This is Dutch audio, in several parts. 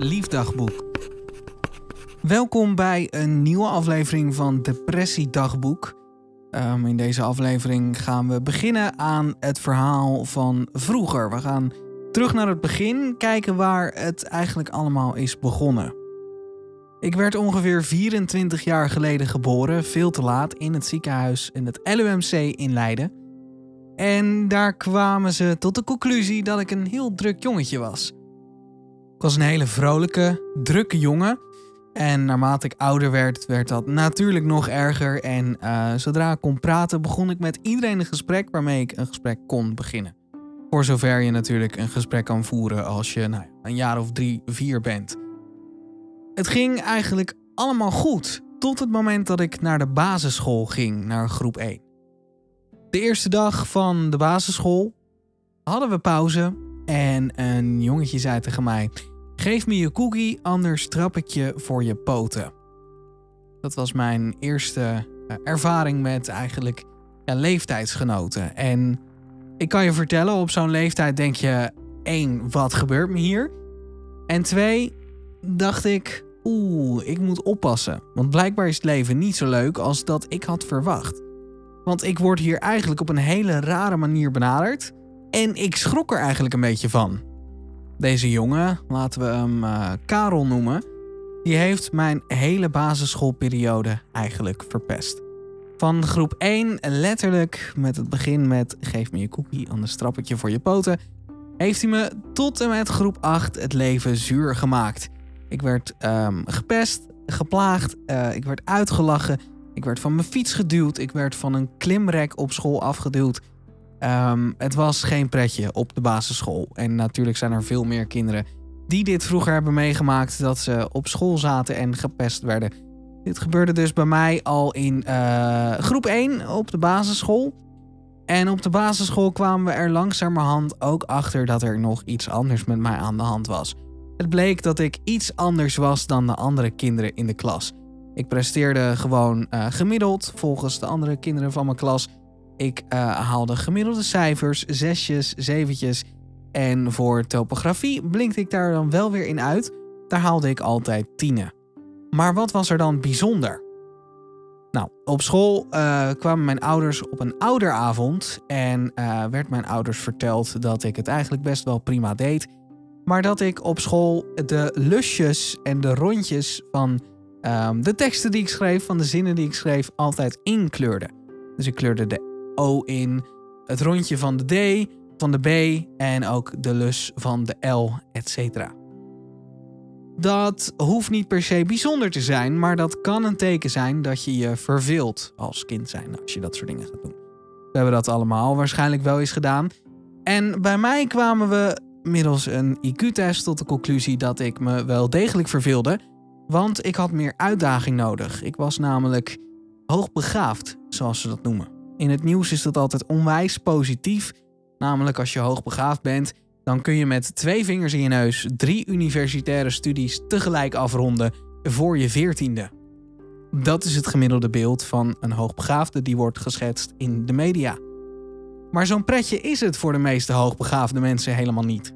Liefdagboek. Welkom bij een nieuwe aflevering van Depressiedagboek. Um, in deze aflevering gaan we beginnen aan het verhaal van vroeger. We gaan terug naar het begin, kijken waar het eigenlijk allemaal is begonnen. Ik werd ongeveer 24 jaar geleden geboren, veel te laat, in het ziekenhuis in het LUMC in Leiden. En daar kwamen ze tot de conclusie dat ik een heel druk jongetje was. Ik was een hele vrolijke, drukke jongen. En naarmate ik ouder werd, werd dat natuurlijk nog erger. En uh, zodra ik kon praten, begon ik met iedereen een gesprek waarmee ik een gesprek kon beginnen. Voor zover je natuurlijk een gesprek kan voeren als je nou, een jaar of drie, vier bent. Het ging eigenlijk allemaal goed, tot het moment dat ik naar de basisschool ging, naar groep 1. De eerste dag van de basisschool hadden we pauze en een jongetje zei tegen mij: Geef me je cookie, anders trap ik je voor je poten. Dat was mijn eerste eh, ervaring met eigenlijk ja, leeftijdsgenoten. En ik kan je vertellen, op zo'n leeftijd denk je: één, wat gebeurt me hier? En twee, dacht ik: oeh, ik moet oppassen. Want blijkbaar is het leven niet zo leuk als dat ik had verwacht. Want ik word hier eigenlijk op een hele rare manier benaderd. En ik schrok er eigenlijk een beetje van. Deze jongen, laten we hem uh, Karel noemen, die heeft mijn hele basisschoolperiode eigenlijk verpest. Van groep 1, letterlijk met het begin met geef me je cookie, anders strap ik voor je poten, heeft hij me tot en met groep 8 het leven zuur gemaakt. Ik werd um, gepest, geplaagd, uh, ik werd uitgelachen, ik werd van mijn fiets geduwd, ik werd van een klimrek op school afgeduwd. Um, het was geen pretje op de basisschool. En natuurlijk zijn er veel meer kinderen die dit vroeger hebben meegemaakt: dat ze op school zaten en gepest werden. Dit gebeurde dus bij mij al in uh, groep 1 op de basisschool. En op de basisschool kwamen we er langzamerhand ook achter dat er nog iets anders met mij aan de hand was. Het bleek dat ik iets anders was dan de andere kinderen in de klas. Ik presteerde gewoon uh, gemiddeld volgens de andere kinderen van mijn klas. Ik uh, haalde gemiddelde cijfers, zesjes, zeventjes. En voor topografie blinkte ik daar dan wel weer in uit. Daar haalde ik altijd tienen. Maar wat was er dan bijzonder? Nou, op school uh, kwamen mijn ouders op een ouderavond en uh, werd mijn ouders verteld dat ik het eigenlijk best wel prima deed. Maar dat ik op school de lusjes en de rondjes van um, de teksten die ik schreef, van de zinnen die ik schreef, altijd inkleurde. Dus ik kleurde de O in, het rondje van de D, van de B en ook de lus van de L, etc. Dat hoeft niet per se bijzonder te zijn, maar dat kan een teken zijn dat je je verveelt als kind zijn als je dat soort dingen gaat doen. We hebben dat allemaal waarschijnlijk wel eens gedaan. En bij mij kwamen we middels een IQ-test tot de conclusie dat ik me wel degelijk verveelde, want ik had meer uitdaging nodig. Ik was namelijk hoogbegaafd, zoals ze dat noemen. In het nieuws is dat altijd onwijs positief. Namelijk als je hoogbegaafd bent, dan kun je met twee vingers in je neus drie universitaire studies tegelijk afronden voor je veertiende. Dat is het gemiddelde beeld van een hoogbegaafde die wordt geschetst in de media. Maar zo'n pretje is het voor de meeste hoogbegaafde mensen helemaal niet.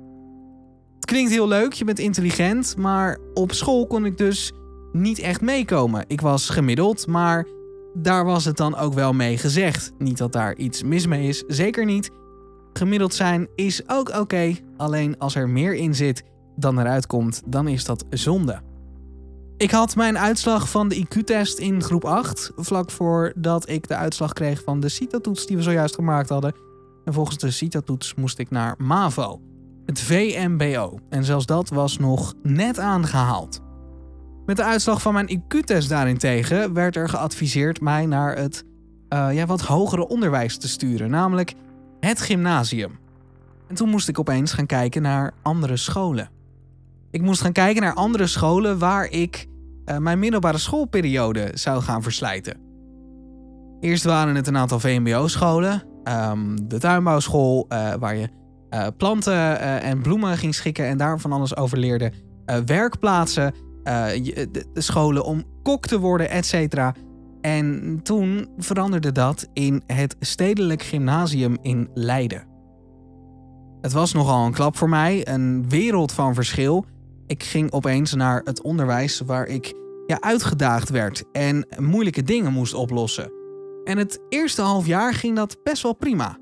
Het klinkt heel leuk, je bent intelligent, maar op school kon ik dus niet echt meekomen. Ik was gemiddeld, maar daar was het dan ook wel mee gezegd. Niet dat daar iets mis mee is, zeker niet. Gemiddeld zijn is ook oké, alleen als er meer in zit dan eruit komt, dan is dat zonde. Ik had mijn uitslag van de IQ-test in groep 8, vlak voordat ik de uitslag kreeg van de CITO-toets die we zojuist gemaakt hadden. En volgens de CITO-toets moest ik naar MAVO, het VMBO. En zelfs dat was nog net aangehaald. Met de uitslag van mijn IQ-test daarentegen werd er geadviseerd mij naar het uh, ja, wat hogere onderwijs te sturen, namelijk het gymnasium. En toen moest ik opeens gaan kijken naar andere scholen. Ik moest gaan kijken naar andere scholen waar ik uh, mijn middelbare schoolperiode zou gaan verslijten. Eerst waren het een aantal VMBO-scholen, um, de tuinbouwschool uh, waar je planten en bloemen ging schikken en daar van alles over leerde, werkplaatsen de, de, scholen om kok te worden, et cetera. En toen veranderde dat in het Stedelijk Gymnasium in Leiden. Het was nogal een klap voor mij, een wereld van verschil. Ik ging opeens naar het onderwijs waar ik ja, uitgedaagd werd en moeilijke dingen moest oplossen. En het eerste half jaar ging dat best wel prima.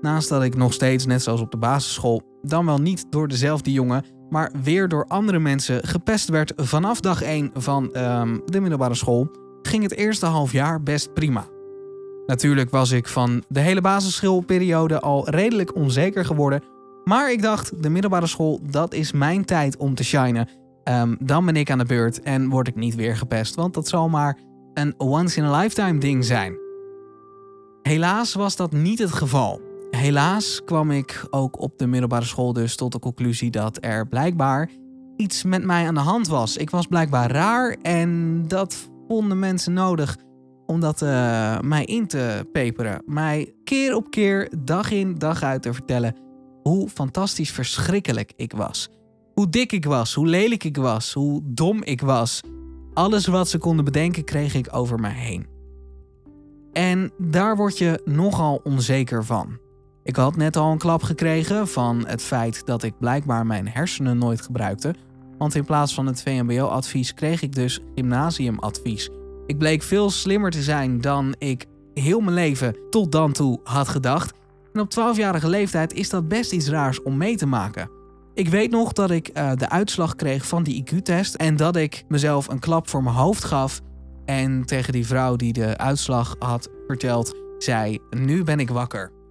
Naast dat ik nog steeds, net zoals op de basisschool, dan wel niet door dezelfde jongen, maar weer door andere mensen gepest werd vanaf dag 1 van ehm, de middelbare school, ging het eerste half jaar best prima. Natuurlijk was ik van de hele basisschoolperiode al redelijk onzeker geworden. Maar ik dacht, de middelbare school, dat is mijn tijd om te shinen. Ehm, dan ben ik aan de beurt en word ik niet weer gepest, want dat zal maar een once-in-a-lifetime ding zijn. Helaas was dat niet het geval. Helaas kwam ik ook op de middelbare school dus tot de conclusie dat er blijkbaar iets met mij aan de hand was. Ik was blijkbaar raar en dat vonden mensen nodig om dat uh, mij in te peperen. Mij keer op keer, dag in, dag uit te vertellen hoe fantastisch verschrikkelijk ik was. Hoe dik ik was, hoe lelijk ik was, hoe dom ik was. Alles wat ze konden bedenken kreeg ik over mij heen. En daar word je nogal onzeker van. Ik had net al een klap gekregen van het feit dat ik blijkbaar mijn hersenen nooit gebruikte. Want in plaats van het VMBO-advies kreeg ik dus gymnasiumadvies. Ik bleek veel slimmer te zijn dan ik heel mijn leven tot dan toe had gedacht. En op 12-jarige leeftijd is dat best iets raars om mee te maken. Ik weet nog dat ik uh, de uitslag kreeg van die IQ-test en dat ik mezelf een klap voor mijn hoofd gaf. En tegen die vrouw die de uitslag had verteld, zei: Nu ben ik wakker.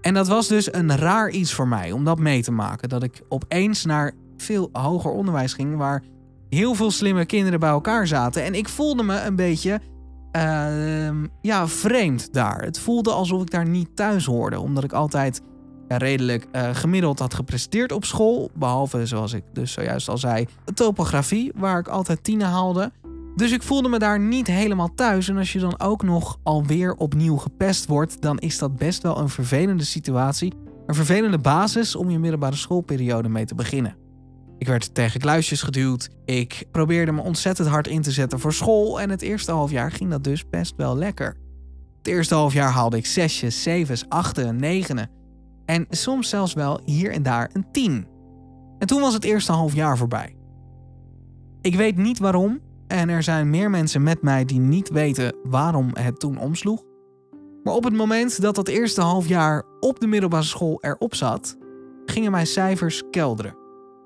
En dat was dus een raar iets voor mij om dat mee te maken. Dat ik opeens naar veel hoger onderwijs ging waar heel veel slimme kinderen bij elkaar zaten. En ik voelde me een beetje uh, ja, vreemd daar. Het voelde alsof ik daar niet thuis hoorde. Omdat ik altijd redelijk uh, gemiddeld had gepresteerd op school. Behalve, zoals ik dus zojuist al zei, topografie, waar ik altijd tienen haalde. Dus ik voelde me daar niet helemaal thuis. En als je dan ook nog alweer opnieuw gepest wordt, dan is dat best wel een vervelende situatie. Een vervelende basis om je middelbare schoolperiode mee te beginnen. Ik werd tegen kluisjes geduwd. Ik probeerde me ontzettend hard in te zetten voor school. En het eerste half jaar ging dat dus best wel lekker. Het eerste half jaar haalde ik zesjes, zevens, achten, negenen. En soms zelfs wel hier en daar een tien. En toen was het eerste half jaar voorbij. Ik weet niet waarom. En er zijn meer mensen met mij die niet weten waarom het toen omsloeg. Maar op het moment dat dat eerste half jaar op de middelbare school erop zat, gingen mijn cijfers kelderen.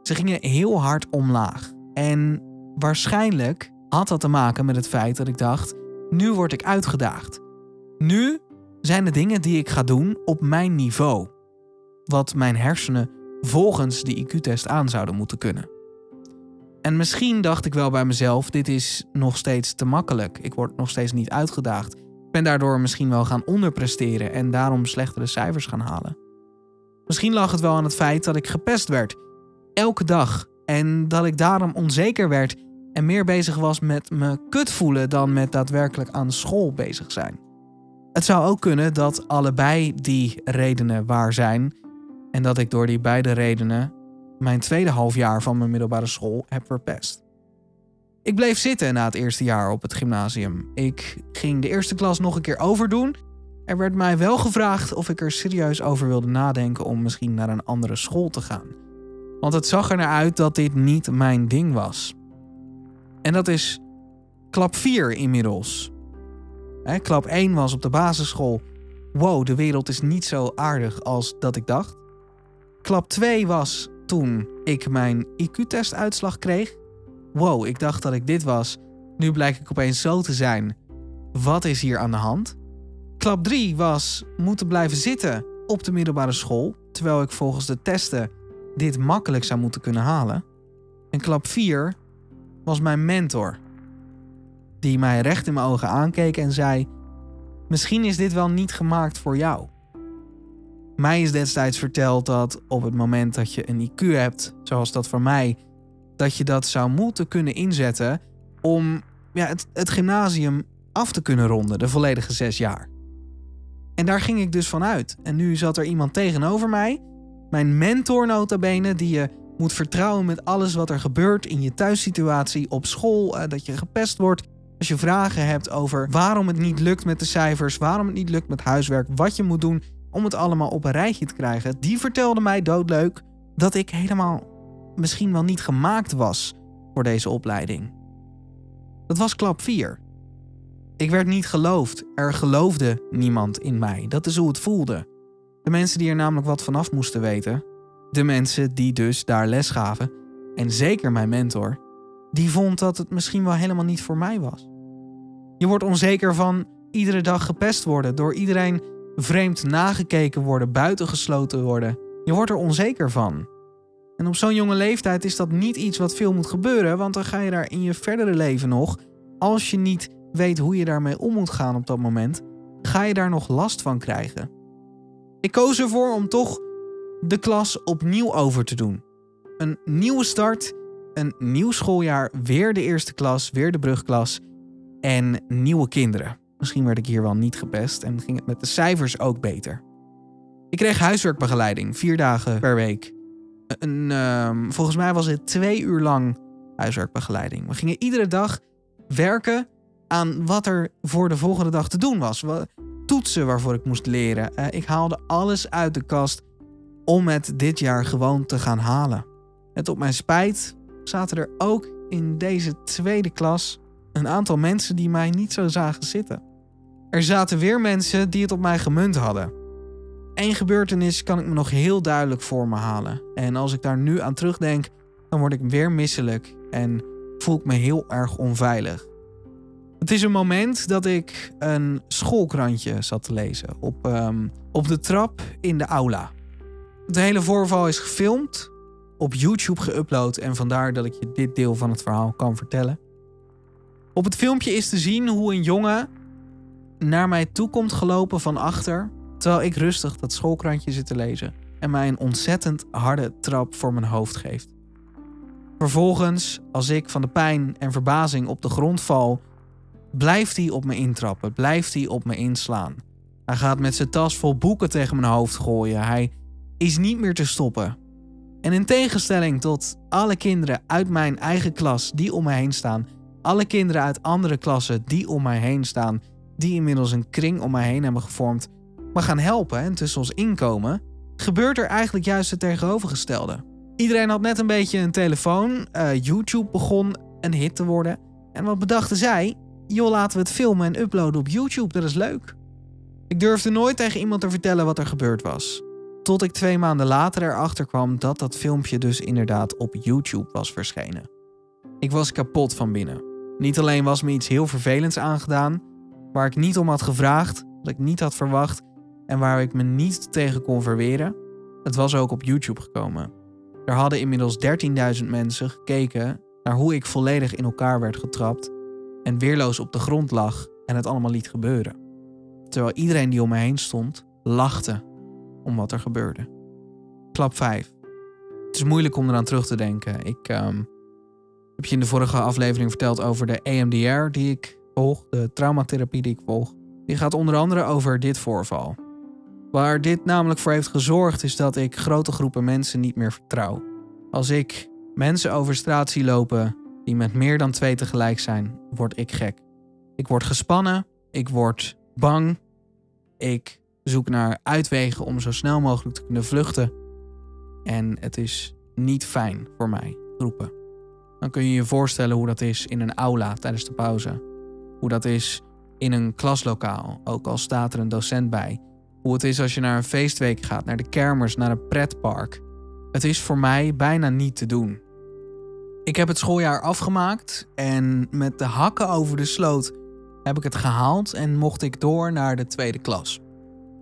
Ze gingen heel hard omlaag. En waarschijnlijk had dat te maken met het feit dat ik dacht: nu word ik uitgedaagd. Nu zijn de dingen die ik ga doen op mijn niveau. Wat mijn hersenen volgens de IQ-test aan zouden moeten kunnen. En misschien dacht ik wel bij mezelf: dit is nog steeds te makkelijk. Ik word nog steeds niet uitgedaagd. Ik ben daardoor misschien wel gaan onderpresteren en daarom slechtere cijfers gaan halen. Misschien lag het wel aan het feit dat ik gepest werd elke dag. En dat ik daarom onzeker werd en meer bezig was met me kut voelen dan met daadwerkelijk aan school bezig zijn. Het zou ook kunnen dat allebei die redenen waar zijn en dat ik door die beide redenen mijn tweede halfjaar van mijn middelbare school heb verpest. Ik bleef zitten na het eerste jaar op het gymnasium. Ik ging de eerste klas nog een keer overdoen. Er werd mij wel gevraagd of ik er serieus over wilde nadenken om misschien naar een andere school te gaan. Want het zag er naar uit dat dit niet mijn ding was. En dat is klap 4 inmiddels. klap 1 was op de basisschool. Wow, de wereld is niet zo aardig als dat ik dacht. Klap 2 was toen ik mijn IQ-testuitslag kreeg. Wow, ik dacht dat ik dit was. Nu blijk ik opeens zo te zijn. Wat is hier aan de hand? Klap 3 was moeten blijven zitten op de middelbare school, terwijl ik volgens de testen dit makkelijk zou moeten kunnen halen. En klap 4 was mijn mentor, die mij recht in mijn ogen aankeek en zei: Misschien is dit wel niet gemaakt voor jou. Mij is destijds verteld dat op het moment dat je een IQ hebt, zoals dat voor mij, dat je dat zou moeten kunnen inzetten om ja, het, het gymnasium af te kunnen ronden, de volledige zes jaar. En daar ging ik dus van uit. En nu zat er iemand tegenover mij mijn mentor nota bene, die je moet vertrouwen met alles wat er gebeurt in je thuissituatie, op school, eh, dat je gepest wordt. Als je vragen hebt over waarom het niet lukt met de cijfers, waarom het niet lukt met huiswerk, wat je moet doen om het allemaal op een rijtje te krijgen, die vertelde mij doodleuk dat ik helemaal misschien wel niet gemaakt was voor deze opleiding. Dat was klap 4. Ik werd niet geloofd. Er geloofde niemand in mij. Dat is hoe het voelde. De mensen die er namelijk wat vanaf moesten weten, de mensen die dus daar les gaven, en zeker mijn mentor, die vond dat het misschien wel helemaal niet voor mij was. Je wordt onzeker van iedere dag gepest worden, door iedereen vreemd nagekeken worden, buitengesloten worden. Je wordt er onzeker van. En op zo'n jonge leeftijd is dat niet iets wat veel moet gebeuren, want dan ga je daar in je verdere leven nog, als je niet weet hoe je daarmee om moet gaan op dat moment, ga je daar nog last van krijgen. Ik koos ervoor om toch de klas opnieuw over te doen. Een nieuwe start, een nieuw schooljaar, weer de eerste klas, weer de brugklas en nieuwe kinderen. Misschien werd ik hier wel niet gepest en ging het met de cijfers ook beter. Ik kreeg huiswerkbegeleiding, vier dagen per week. Een, ehm, volgens mij was het twee uur lang huiswerkbegeleiding. We gingen iedere dag werken aan wat er voor de volgende dag te doen was. Toetsen waarvoor ik moest leren. Uh, ik haalde alles uit de kast om het dit jaar gewoon te gaan halen. En tot mijn spijt zaten er ook in deze tweede klas een aantal mensen die mij niet zo zagen zitten. Er zaten weer mensen die het op mij gemunt hadden. Eén gebeurtenis kan ik me nog heel duidelijk voor me halen. En als ik daar nu aan terugdenk, dan word ik weer misselijk en voel ik me heel erg onveilig. Het is een moment dat ik een schoolkrantje zat te lezen op, um, op de trap in de aula. Het hele voorval is gefilmd, op YouTube geüpload en vandaar dat ik je dit deel van het verhaal kan vertellen. Op het filmpje is te zien hoe een jongen naar mij toe komt gelopen van achter, terwijl ik rustig dat schoolkrantje zit te lezen en mij een ontzettend harde trap voor mijn hoofd geeft. Vervolgens, als ik van de pijn en verbazing op de grond val, blijft hij op me intrappen, blijft hij op me inslaan. Hij gaat met zijn tas vol boeken tegen mijn hoofd gooien. Hij is niet meer te stoppen. En in tegenstelling tot alle kinderen uit mijn eigen klas die om mij heen staan, alle kinderen uit andere klassen die om mij heen staan, die inmiddels een kring om mij heen hebben gevormd, me gaan helpen en tussen ons inkomen, gebeurt er eigenlijk juist het tegenovergestelde. Iedereen had net een beetje een telefoon, uh, YouTube begon een hit te worden. En wat bedachten zij? Joh, laten we het filmen en uploaden op YouTube, dat is leuk. Ik durfde nooit tegen iemand te vertellen wat er gebeurd was. Tot ik twee maanden later erachter kwam dat dat filmpje dus inderdaad op YouTube was verschenen. Ik was kapot van binnen. Niet alleen was me iets heel vervelends aangedaan, waar ik niet om had gevraagd, wat ik niet had verwacht en waar ik me niet tegen kon verweren, het was ook op YouTube gekomen. Er hadden inmiddels 13.000 mensen gekeken naar hoe ik volledig in elkaar werd getrapt en weerloos op de grond lag en het allemaal liet gebeuren. Terwijl iedereen die om me heen stond, lachte om wat er gebeurde. Klap 5. Het is moeilijk om eraan terug te denken. Ik um, heb je in de vorige aflevering verteld over de EMDR die ik volg, de traumatherapie die ik volg. Die gaat onder andere over dit voorval. Waar dit namelijk voor heeft gezorgd is dat ik grote groepen mensen niet meer vertrouw. Als ik mensen over straat zie lopen die met meer dan twee tegelijk zijn, word ik gek. Ik word gespannen, ik word bang, ik zoek naar uitwegen om zo snel mogelijk te kunnen vluchten. En het is niet fijn voor mij, groepen. Dan kun je je voorstellen hoe dat is in een aula tijdens de pauze. Hoe dat is in een klaslokaal, ook al staat er een docent bij. Hoe het is als je naar een feestweek gaat, naar de kermers, naar een pretpark. Het is voor mij bijna niet te doen. Ik heb het schooljaar afgemaakt en met de hakken over de sloot heb ik het gehaald en mocht ik door naar de tweede klas.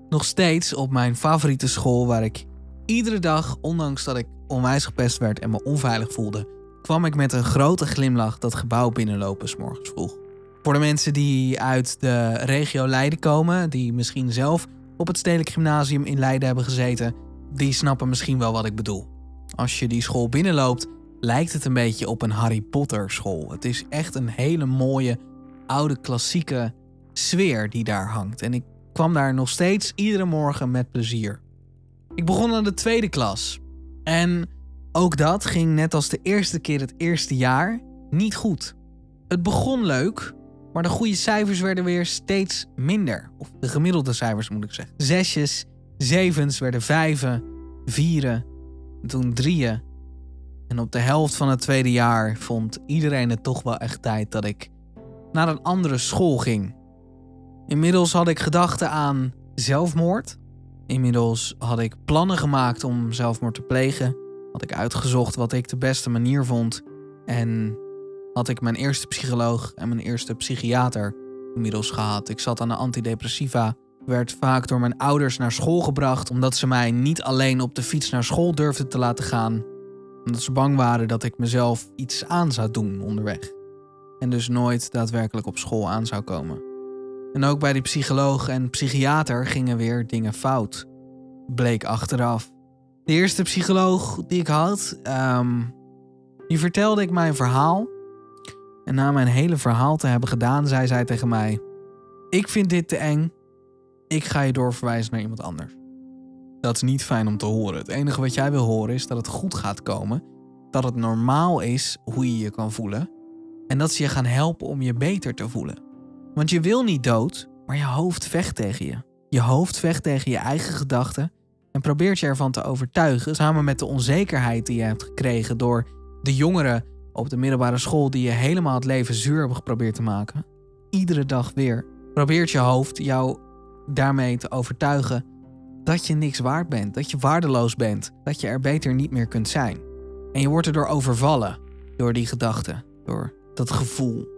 Nog steeds op mijn favoriete school waar ik iedere dag, ondanks dat ik onwijs gepest werd en me onveilig voelde, kwam ik met een grote glimlach dat gebouw binnenlopen morgens vroeg. Voor de mensen die uit de regio Leiden komen, die misschien zelf op het Stedelijk Gymnasium in Leiden hebben gezeten, die snappen misschien wel wat ik bedoel. Als je die school binnenloopt, lijkt het een beetje op een Harry Potter school. Het is echt een hele mooie, oude, klassieke sfeer die daar hangt. En ik kwam daar nog steeds iedere morgen met plezier. Ik begon aan de tweede klas. En ook dat ging net als de eerste keer het eerste jaar niet goed. Het begon leuk, maar de goede cijfers werden weer steeds minder. Of de gemiddelde cijfers moet ik zeggen. Zesjes, zevens werden vijven, vieren, toen drieën. En op de helft van het tweede jaar vond iedereen het toch wel echt tijd dat ik naar een andere school ging. Inmiddels had ik gedachten aan zelfmoord. Inmiddels had ik plannen gemaakt om zelfmoord te plegen. Had ik uitgezocht wat ik de beste manier vond. En had ik mijn eerste psycholoog en mijn eerste psychiater inmiddels gehad. Ik zat aan de antidepressiva. Werd vaak door mijn ouders naar school gebracht omdat ze mij niet alleen op de fiets naar school durfden te laten gaan. Omdat ze bang waren dat ik mezelf iets aan zou doen onderweg. En dus nooit daadwerkelijk op school aan zou komen. En ook bij die psycholoog en psychiater gingen weer dingen fout. Bleek achteraf. De eerste psycholoog die ik had, ehm, die vertelde ik mijn verhaal. En na mijn hele verhaal te hebben gedaan, zei zij tegen mij: Ik vind dit te eng. Ik ga je doorverwijzen naar iemand anders. Dat is niet fijn om te horen. Het enige wat jij wil horen is dat het goed gaat komen. Dat het normaal is hoe je je kan voelen. En dat ze je gaan helpen om je beter te voelen. Want je wil niet dood, maar je hoofd vecht tegen je. Je hoofd vecht tegen je eigen gedachten en probeert je ervan te overtuigen, samen met de onzekerheid die je hebt gekregen door de jongeren op de middelbare school die je helemaal het leven zuur hebben geprobeerd te maken. Iedere dag weer probeert je hoofd jou daarmee te overtuigen dat je niks waard bent, dat je waardeloos bent, dat je er beter niet meer kunt zijn. En je wordt erdoor overvallen door die gedachten, door dat gevoel.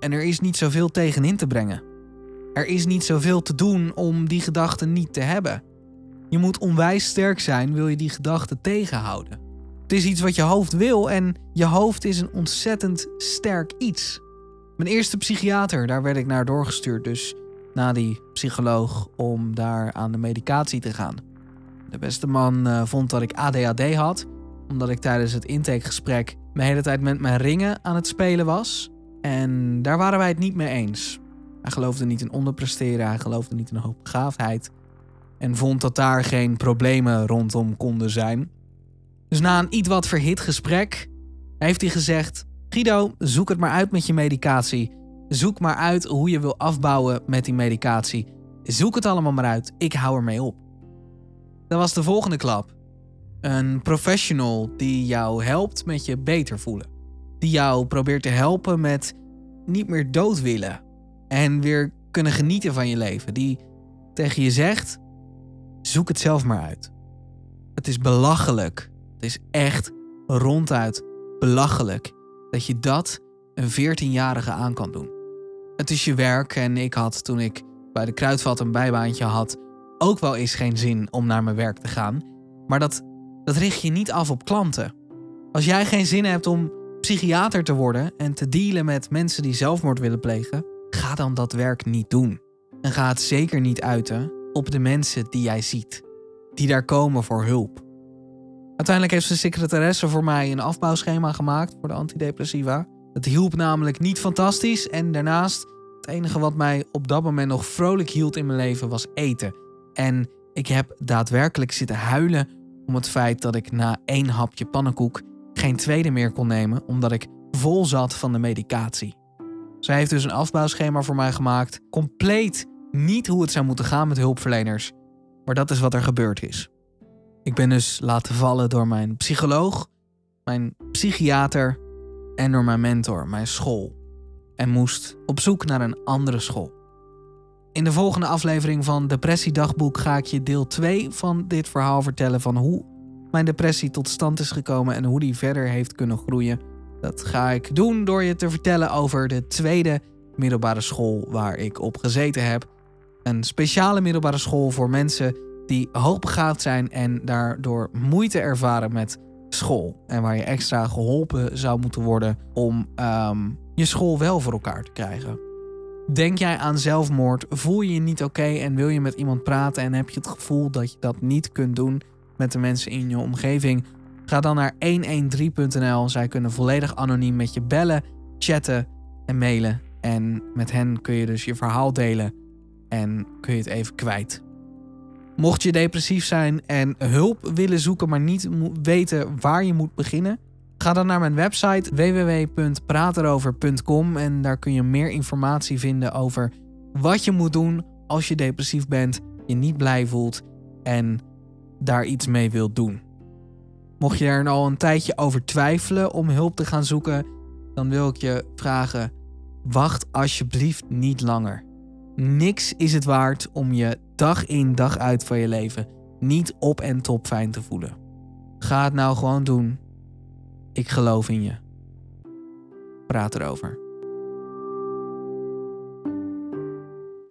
En er is niet zoveel tegenin te brengen. Er is niet zoveel te doen om die gedachten niet te hebben. Je moet onwijs sterk zijn, wil je die gedachten tegenhouden. Het is iets wat je hoofd wil en je hoofd is een ontzettend sterk iets. Mijn eerste psychiater, daar werd ik naar doorgestuurd, dus na die psycholoog om daar aan de medicatie te gaan. De beste man uh, vond dat ik ADHD had, omdat ik tijdens het intakegesprek de hele tijd met mijn ringen aan het spelen was. En daar waren wij het niet mee eens. Hij geloofde niet in onderpresteren, hij geloofde niet in hoogbegaafdheid. En vond dat daar geen problemen rondom konden zijn. Dus na een iets wat verhit gesprek heeft hij gezegd: Guido, zoek het maar uit met je medicatie. Zoek maar uit hoe je wil afbouwen met die medicatie. Zoek het allemaal maar uit. Ik hou ermee op. Dat was de volgende klap. Een professional die jou helpt met je beter voelen. Die jou probeert te helpen met niet meer dood willen. En weer kunnen genieten van je leven. Die tegen je zegt: zoek het zelf maar uit. Het is belachelijk. Het is echt ronduit belachelijk dat je dat een 14-jarige aan kan doen. Het is je werk en ik had toen ik bij de kruidvat een bijbaantje had ook wel eens geen zin om naar mijn werk te gaan. Maar dat, dat richt je niet af op klanten. Als jij geen zin hebt om psychiater te worden en te dealen met mensen die zelfmoord willen plegen, ga dan dat werk niet doen. En ga het zeker niet uiten op de mensen die jij ziet, die daar komen voor hulp. Uiteindelijk heeft de secretaresse voor mij een afbouwschema gemaakt voor de antidepressiva. Het hielp namelijk niet fantastisch en daarnaast, het enige wat mij op dat moment nog vrolijk hield in mijn leven was eten. En ik heb daadwerkelijk zitten huilen om het feit dat ik na één hapje pannenkoek geen tweede meer kon nemen omdat ik vol zat van de medicatie. Zij heeft dus een afbouwschema voor mij gemaakt, compleet niet hoe het zou moeten gaan met hulpverleners, maar dat is wat er gebeurd is. Ik ben dus laten vallen door mijn psycholoog, mijn psychiater en door mijn mentor, mijn school. En moest op zoek naar een andere school. In de volgende aflevering van Depressiedagboek ga ik je deel 2 van dit verhaal vertellen van hoe mijn depressie tot stand is gekomen en hoe die verder heeft kunnen groeien. Dat ga ik doen door je te vertellen over de tweede middelbare school waar ik op gezeten heb. Een speciale middelbare school voor mensen die hoogbegaafd zijn en daardoor moeite ervaren met school. En waar je extra geholpen zou moeten worden om um, je school wel voor elkaar te krijgen. Denk jij aan zelfmoord? Voel je je niet oké en wil je met iemand praten en heb je het gevoel dat je dat niet kunt doen met de mensen in je omgeving? Ga dan naar 113.nl. Zij kunnen volledig anoniem met je bellen, chatten en mailen. En met hen kun je dus je verhaal delen en kun je het even kwijt. Mocht je depressief zijn en hulp willen zoeken, maar niet weten waar je moet beginnen, ga dan naar mijn website www.praterover.com en daar kun je meer informatie vinden over wat je moet doen als je depressief bent, je niet blij voelt en daar iets mee wilt doen. Mocht je er al een tijdje over twijfelen om hulp te gaan zoeken, dan wil ik je vragen: wacht alsjeblieft niet langer. Niks is het waard om je dag in dag uit van je leven niet op en top fijn te voelen. Ga het nou gewoon doen. Ik geloof in je. Praat erover.